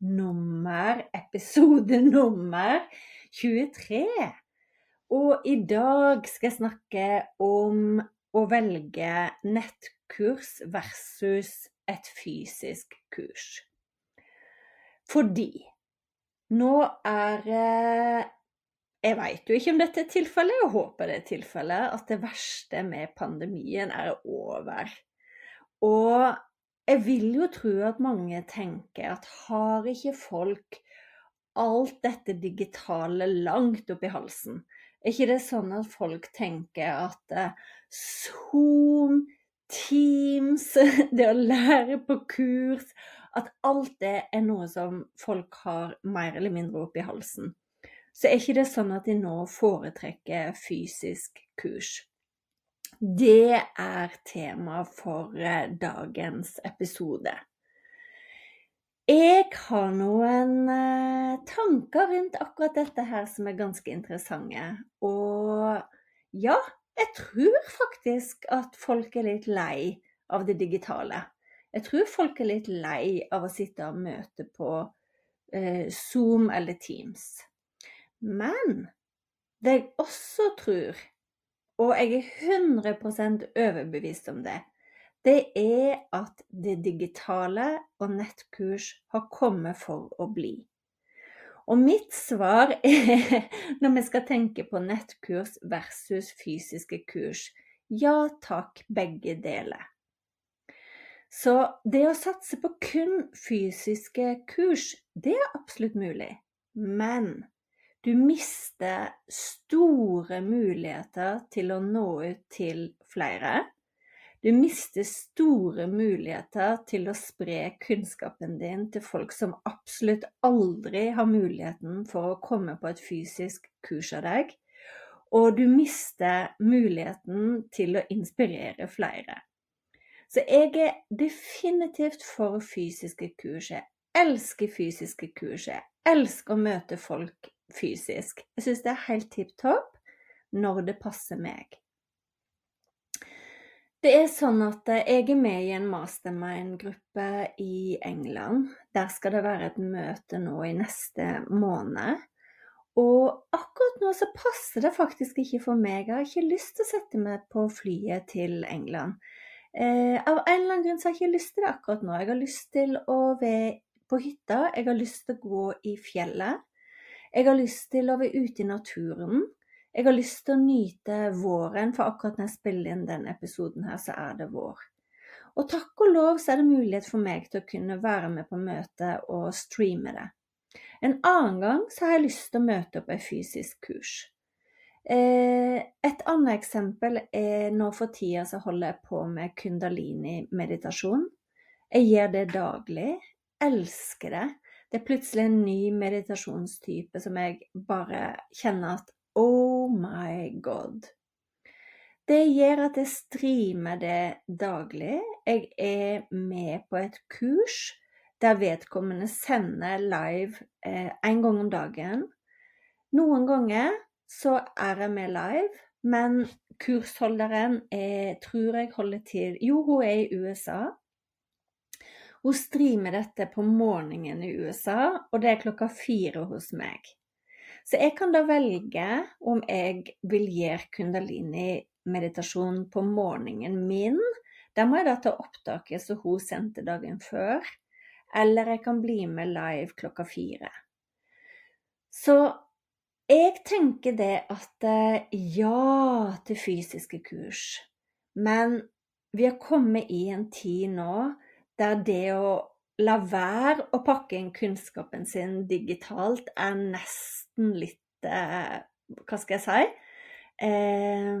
nummer, episode nummer 23. Og i dag skal jeg snakke om å velge nettkurs versus et fysisk kurs. Fordi nå er Jeg veit jo ikke om dette er tilfellet, jeg håper det er tilfellet, at det verste med pandemien er over. Og jeg vil jo tro at mange tenker at har ikke folk alt dette digitale langt oppi halsen? Er ikke det sånn at folk tenker at eh, Zoom, Teams, det å lære på kurs At alt det er noe som folk har mer eller mindre oppi halsen. Så er ikke det sånn at de nå foretrekker fysisk kurs. Det er tema for eh, dagens episode. Jeg har noen eh, tanker rundt akkurat dette her som er ganske interessante. Og ja, jeg tror faktisk at folk er litt lei av det digitale. Jeg tror folk er litt lei av å sitte og møte på eh, Zoom eller Teams. Men det jeg også tror, og jeg er 100% overbevist om det, det er at det digitale og nettkurs har kommet for å bli. Og mitt svar er, når vi skal tenke på nettkurs versus fysiske kurs, ja takk, begge deler. Så det å satse på kun fysiske kurs, det er absolutt mulig. Men du mister store muligheter til å nå ut til flere. Du mister store muligheter til å spre kunnskapen din til folk som absolutt aldri har muligheten for å komme på et fysisk kurs av deg. Og du mister muligheten til å inspirere flere. Så jeg er definitivt for fysiske kurs. Jeg elsker fysiske kurs. Jeg elsker å møte folk fysisk. Jeg syns det er helt tipp topp når det passer meg. Det er sånn at jeg er med i en mastermind-gruppe i England. Der skal det være et møte nå i neste måned. Og akkurat nå så passer det faktisk ikke for meg. Jeg har ikke lyst til å sette meg på flyet til England. Eh, av en eller annen grunn så har jeg ikke lyst til det akkurat nå. Jeg har lyst til å være på hytta, jeg har lyst til å gå i fjellet. Jeg har lyst til å være ute i naturen. Jeg har lyst til å nyte våren, for akkurat når jeg spiller inn denne episoden her, så er det vår. Og takk og lov så er det mulighet for meg til å kunne være med på møtet og streame det. En annen gang så har jeg lyst til å møte opp et fysisk kurs. Eh, et annet eksempel er nå for tida så holder jeg på med kundalini-meditasjon. Jeg gjør det daglig. Elsker det. Det er plutselig en ny meditasjonstype som jeg bare kjenner at Oh my god. Det gjør at jeg streamer det daglig. Jeg er med på et kurs der vedkommende sender live eh, en gang om dagen. Noen ganger så er jeg med live, men kursholderen er, tror jeg holder til Jo, hun er i USA. Hun streamer dette på morgenen i USA, og det er klokka fire hos meg. Så jeg kan da velge om jeg vil gjøre kundalini-meditasjon på morgenen min. Da må jeg da ta opptaket som hun sendte dagen før. Eller jeg kan bli med live klokka fire. Så jeg tenker det at eh, ja til fysiske kurs. Men vi har kommet i en tid nå der det å la være å pakke inn kunnskapen sin digitalt er nesten litt eh, Hva skal jeg si? Eh,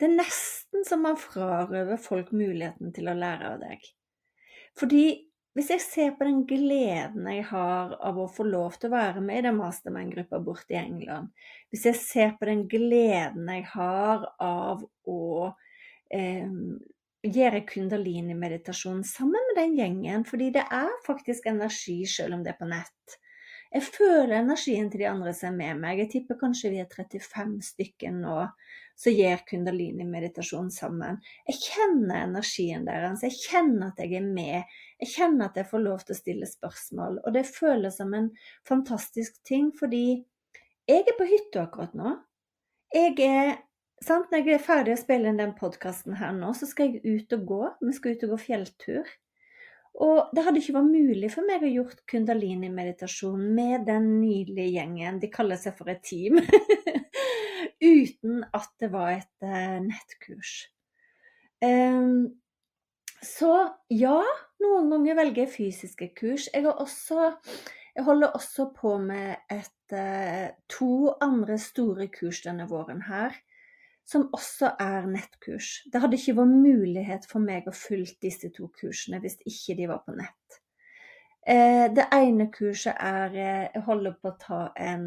det er nesten som man frarøver folk muligheten til å lære av deg. Fordi hvis jeg ser på den gleden jeg har av å få lov til å være med i den mastermind-gruppa borte i England, hvis jeg ser på den gleden jeg har av å eh, gjør jeg kundalini-meditasjon sammen med den gjengen, fordi det er faktisk energi selv om det er på nett. Jeg føler energien til de andre som er med meg. Jeg tipper kanskje vi er 35 stykker nå som gjør kundalini-meditasjon sammen. Jeg kjenner energien deres, jeg kjenner at jeg er med. Jeg kjenner at jeg får lov til å stille spørsmål. Og det føles som en fantastisk ting, fordi jeg er på hytta akkurat nå. Jeg er Sant? Når jeg er ferdig å spille inn den podkasten her nå, så skal jeg ut og gå. Vi skal ut og gå fjelltur. Og det hadde ikke vært mulig for meg å gjort kundalini-meditasjon med den nydelige gjengen, de kaller seg for et team, uten at det var et uh, nettkurs. Um, så ja, noen ganger velger jeg fysiske kurs. Jeg, også, jeg holder også på med et, uh, to andre store kurs denne våren her som også er nettkurs. Det hadde ikke vært mulighet for meg å følge disse to kursene hvis ikke de var på nett. Eh, det ene kurset er eh, Jeg holder på å ta en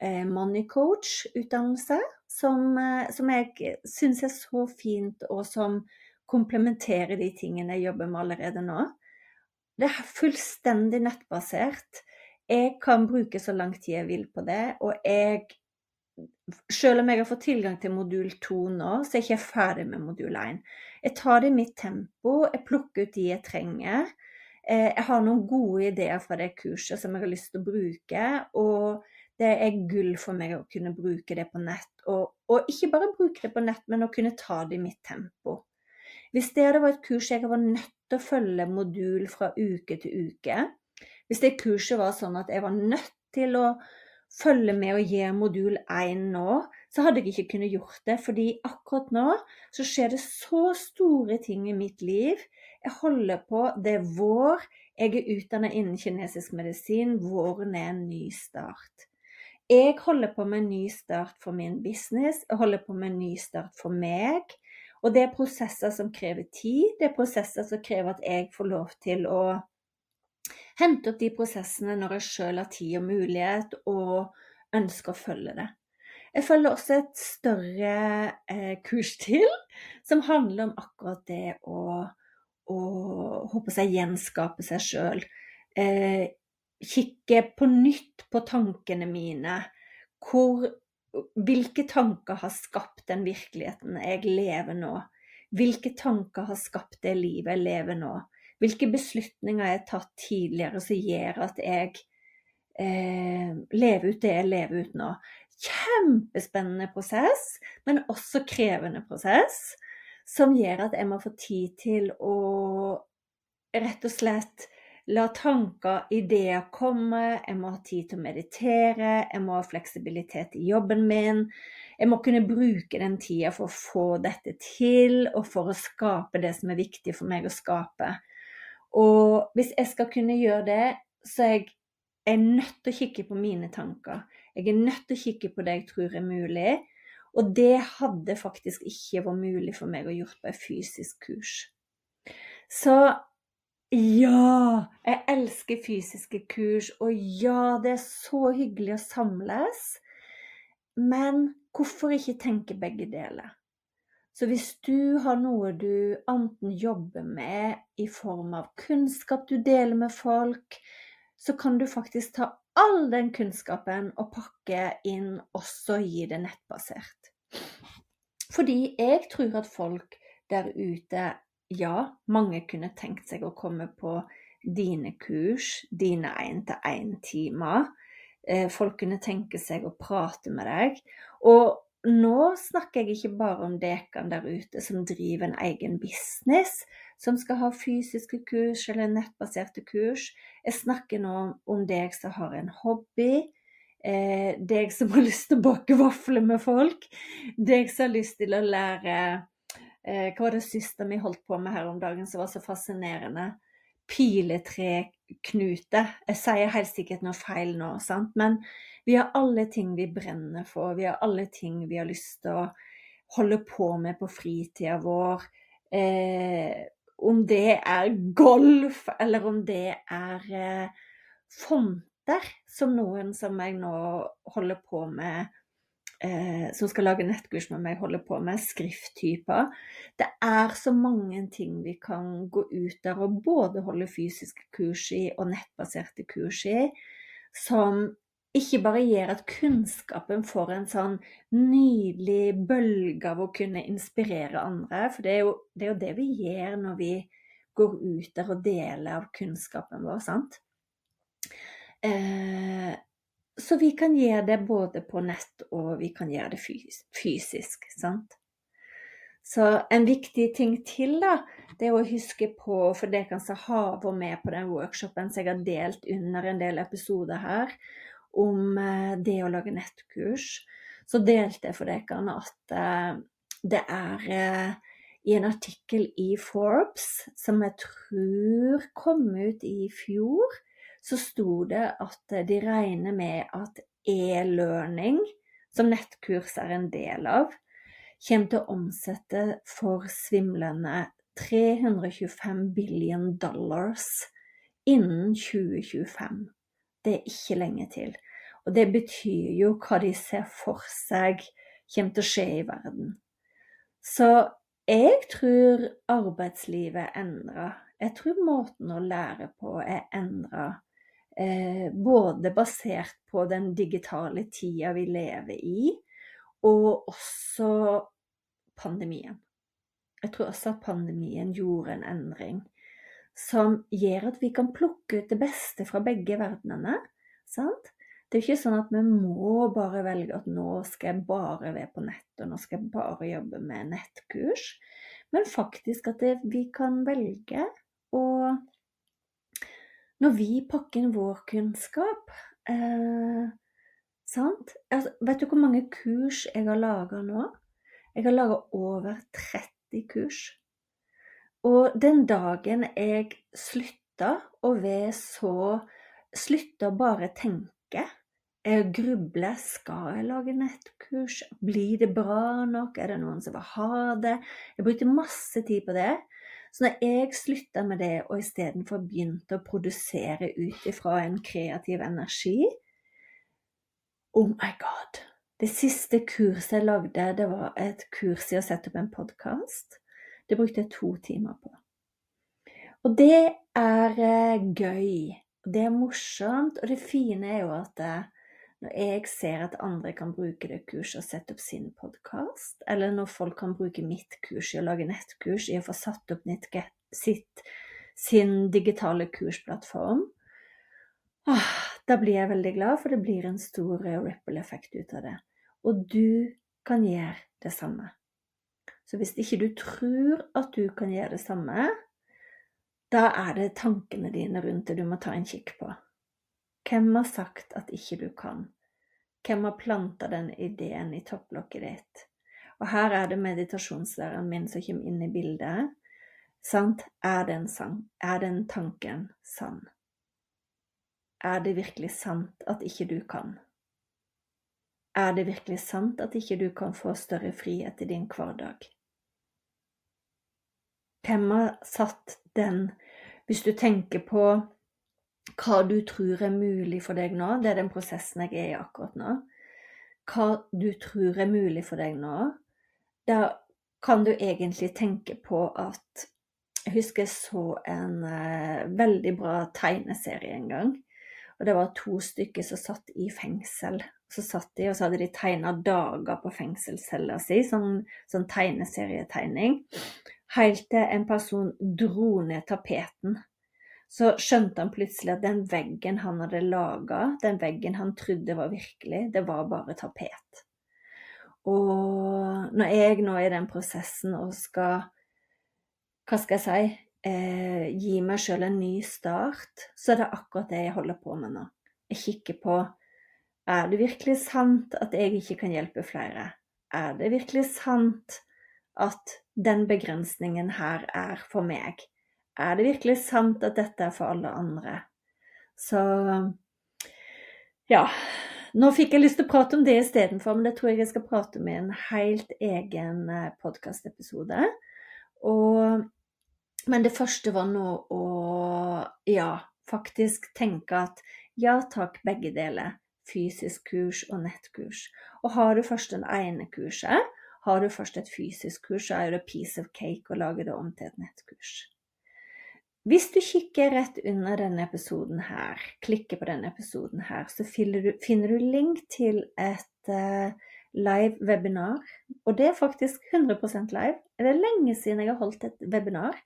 eh, money coach-utdannelse, som, som jeg syns er så fint, og som komplementerer de tingene jeg jobber med allerede nå. Det er fullstendig nettbasert. Jeg kan bruke så lang tid jeg vil på det, og jeg selv om jeg har fått tilgang til modul 2 nå, så er jeg ikke ferdig med modul 1. Jeg tar det i mitt tempo, jeg plukker ut de jeg trenger. Eh, jeg har noen gode ideer fra det kurset som jeg har lyst til å bruke. Og det er gull for meg å kunne bruke det på nett. Og, og ikke bare bruke det på nett, men å kunne ta det i mitt tempo. Hvis det hadde vært et kurs jeg var nødt til å følge modul fra uke til uke, hvis det kurset var sånn at jeg var nødt til å følge med og gjøre modul 1 nå, så hadde jeg ikke kunnet gjort det. Fordi akkurat nå så skjer det så store ting i mitt liv. Jeg holder på, det er vår. Jeg er utdannet innen kinesisk medisin. Våren er en ny start. Jeg holder på med en ny start for min business. Jeg holder på med en ny start for meg. Og det er prosesser som krever tid. Det er prosesser som krever at jeg får lov til å hente opp de prosessene når jeg sjøl har tid og mulighet og ønsker å følge det. Jeg følger også et større eh, kurs til, som handler om akkurat det å, å håper seg gjenskape seg sjøl. Eh, kikke på nytt på tankene mine. Hvor, hvilke tanker har skapt den virkeligheten jeg lever nå? Hvilke tanker har skapt det livet jeg lever nå? Hvilke beslutninger jeg har tatt tidligere som gjør at jeg eh, lever ut det jeg lever ut nå. Kjempespennende prosess, men også krevende prosess, som gjør at jeg må få tid til å rett og slett la tanker, ideer komme. Jeg må ha tid til å meditere, jeg må ha fleksibilitet i jobben min. Jeg må kunne bruke den tida for å få dette til, og for å skape det som er viktig for meg å skape. Og hvis jeg skal kunne gjøre det, så er jeg nødt til å kikke på mine tanker. Jeg er nødt til å kikke på det jeg tror er mulig. Og det hadde faktisk ikke vært mulig for meg å gjøre på et fysisk kurs. Så ja, jeg elsker fysiske kurs, og ja, det er så hyggelig å samles. Men hvorfor ikke tenke begge deler? Så hvis du har noe du enten jobber med i form av kunnskap du deler med folk, så kan du faktisk ta all den kunnskapen og pakke inn også gi det nettbasert. Fordi jeg tror at folk der ute Ja, mange kunne tenkt seg å komme på dine kurs, dine én-til-én-timer. Eh, folk kunne tenke seg å prate med deg. Og nå snakker jeg ikke bare om dekene der ute som driver en egen business, som skal ha fysiske kurs eller nettbaserte kurs. Jeg snakker nå om deg som har en hobby. Eh, deg som har lyst til å bake vafler med folk. Deg som har lyst til å lære eh, Hva var det siste vi holdt på med her om dagen som var så fascinerende? Piletreknute. Jeg sier helt sikkert noe feil nå, sant? men vi har alle ting vi brenner for. Vi har alle ting vi har lyst til å holde på med på fritida vår. Eh, om det er golf, eller om det er eh, fonter, som noen som jeg nå holder på med, eh, som skal lage nettkurs med meg, holder på med, skrifttyper. Det er så mange ting vi kan gå ut der og både holde fysiske kurs i og nettbaserte kurs i, som ikke bare gjør at kunnskapen får en sånn nydelig bølge av å kunne inspirere andre, for det er jo det, er jo det vi gjør når vi går ut der og deler av kunnskapen vår, sant? Eh, så vi kan gjøre det både på nett og vi kan gjøre det fysisk, sant? Så en viktig ting til, da, det er å huske på, for dere så har vært med på den workshopen som jeg har delt under en del episoder her, om eh, det å lage nettkurs, så delte jeg for dere at eh, det er eh, i en artikkel i Forbes, som jeg tror kom ut i fjor, så sto det at de regner med at e-learning, som nettkurs er en del av, kommer til å omsette for svimlende 325 billion dollars innen 2025. Det er ikke lenge til. Og det betyr jo hva de ser for seg kommer til å skje i verden. Så jeg tror arbeidslivet er endra. Jeg tror måten å lære på er endra. Eh, både basert på den digitale tida vi lever i, og også pandemien. Jeg tror også at pandemien gjorde en endring som gjør at vi kan plukke ut det beste fra begge verdenene. Sant? Det er ikke sånn at vi må bare velge at nå skal jeg bare være på nett, og nå skal jeg bare jobbe med nettkurs. Men faktisk at det, vi kan velge å Når vi pakker inn vår kunnskap eh, Sant? Altså, vet du hvor mange kurs jeg har laga nå? Jeg har laga over 30 kurs. Og den dagen jeg slutta å være så Slutta bare tenke, gruble Skal jeg lage nettkurs? Blir det bra nok? Er det noen som vil ha det? Jeg brukte masse tid på det. Så når jeg slutta med det, og istedenfor begynte å produsere ut ifra en kreativ energi Oh my God! Det siste kurset jeg lagde, det var et kurs i å sette opp en podkast. Det brukte jeg to timer på. Og det er eh, gøy. Det er morsomt. Og det fine er jo at eh, når jeg ser at andre kan bruke det kurset og sette opp sin podkast, eller når folk kan bruke mitt kurs i å lage nettkurs i å få satt opp sitt, sin digitale kursplattform, åh, da blir jeg veldig glad, for det blir en stor ripple-effekt ut av det. Og du kan gjøre det samme. Så hvis ikke du tror at du kan gjøre det samme, da er det tankene dine rundt det du må ta en kikk på. Hvem har sagt at ikke du kan? Hvem har planta den ideen i topplokket ditt? Og her er det meditasjonslæreren min som kommer inn i bildet. Sant? Er den, sang? er den tanken sann? Er det virkelig sant at ikke du kan? Er det virkelig sant at ikke du kan få større frihet i din hverdag? Hvem har satt den Hvis du tenker på hva du tror er mulig for deg nå, det er den prosessen jeg er i akkurat nå. Hva du tror er mulig for deg nå, da kan du egentlig tenke på at Jeg husker jeg så en uh, veldig bra tegneserie en gang. Og det var to stykker som satt i fengsel. Så satt de, og så hadde de tegna dager på fengselscella si, sånn, sånn tegneserietegning helt til en person dro ned tapeten. Så skjønte han plutselig at den veggen han hadde laga, den veggen han trodde var virkelig, det var bare tapet. Og når jeg nå er i den prosessen og skal, hva skal jeg si, eh, gi meg sjøl en ny start, så er det akkurat det jeg holder på med nå. Jeg kikker på er det virkelig sant at jeg ikke kan hjelpe flere? Er det virkelig sant at den begrensningen her er for meg? Er det virkelig sant at dette er for alle andre? Så ja. Nå fikk jeg lyst til å prate om det istedenfor, men det tror jeg jeg skal prate om i en helt egen eh, podkastepisode. Men det første var nå å ja, faktisk tenke at ja takk, begge deler. Fysisk kurs og nettkurs. Og har du først den ene kurset, har du først et fysisk kurs, så er det piece of cake å lage det om til et nettkurs. Hvis du kikker rett under denne episoden her, klikker på denne episoden her, så finner du, finner du link til et uh, live webinar. Og det er faktisk 100% live. Det er lenge siden jeg har holdt et webinar.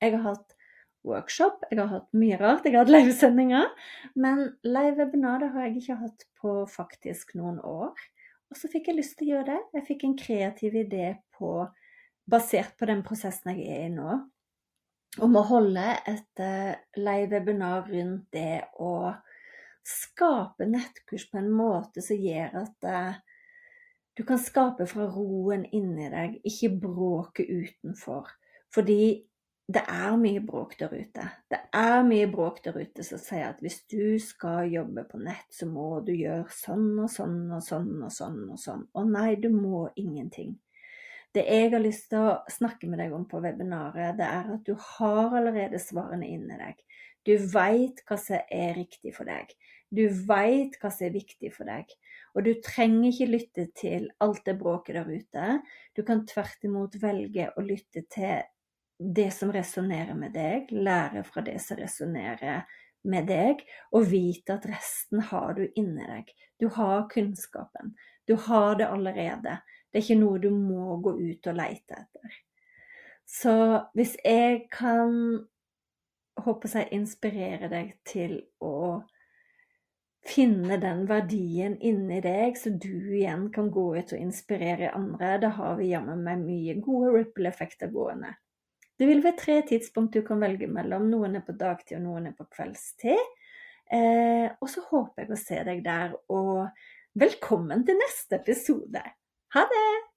Jeg har hatt workshop, jeg har hatt mye rart, jeg har hatt livesendinger. Men live webinar det har jeg ikke hatt på faktisk noen år. Og så fikk jeg lyst til å gjøre det. Jeg fikk en kreativ idé på, basert på den prosessen jeg er i nå om å holde et uh, live-webinar rundt det å skape nettkurs på en måte som gjør at uh, du kan skape fra roen inni deg, ikke bråke utenfor. Fordi det er mye bråk der ute. Det er mye bråk der ute som sier at hvis du skal jobbe på nett, så må du gjøre sånn og sånn og sånn og sånn og sånn. Og nei, du må ingenting. Det jeg har lyst til å snakke med deg om på webinaret, det er at du har allerede svarene inni deg. Du veit hva som er riktig for deg. Du veit hva som er viktig for deg. Og du trenger ikke lytte til alt det bråket der ute. Du kan tvert imot velge å lytte til det som resonnerer med deg, lære fra det som resonnerer med deg, og vite at resten har du inni deg. Du har kunnskapen. Du har det allerede. Det er ikke noe du må gå ut og leite etter. Så hvis jeg kan håper jeg inspirere deg til å finne den verdien inni deg, så du igjen kan gå ut og inspirere andre, da har vi jammen meg mye gode ripple-effekter gående. Det vil være tre tidspunkt du kan velge mellom. Noen er på dagtid, og noen er på kveldstid. Eh, og så håper jeg å se deg der, og velkommen til neste episode. Ha det!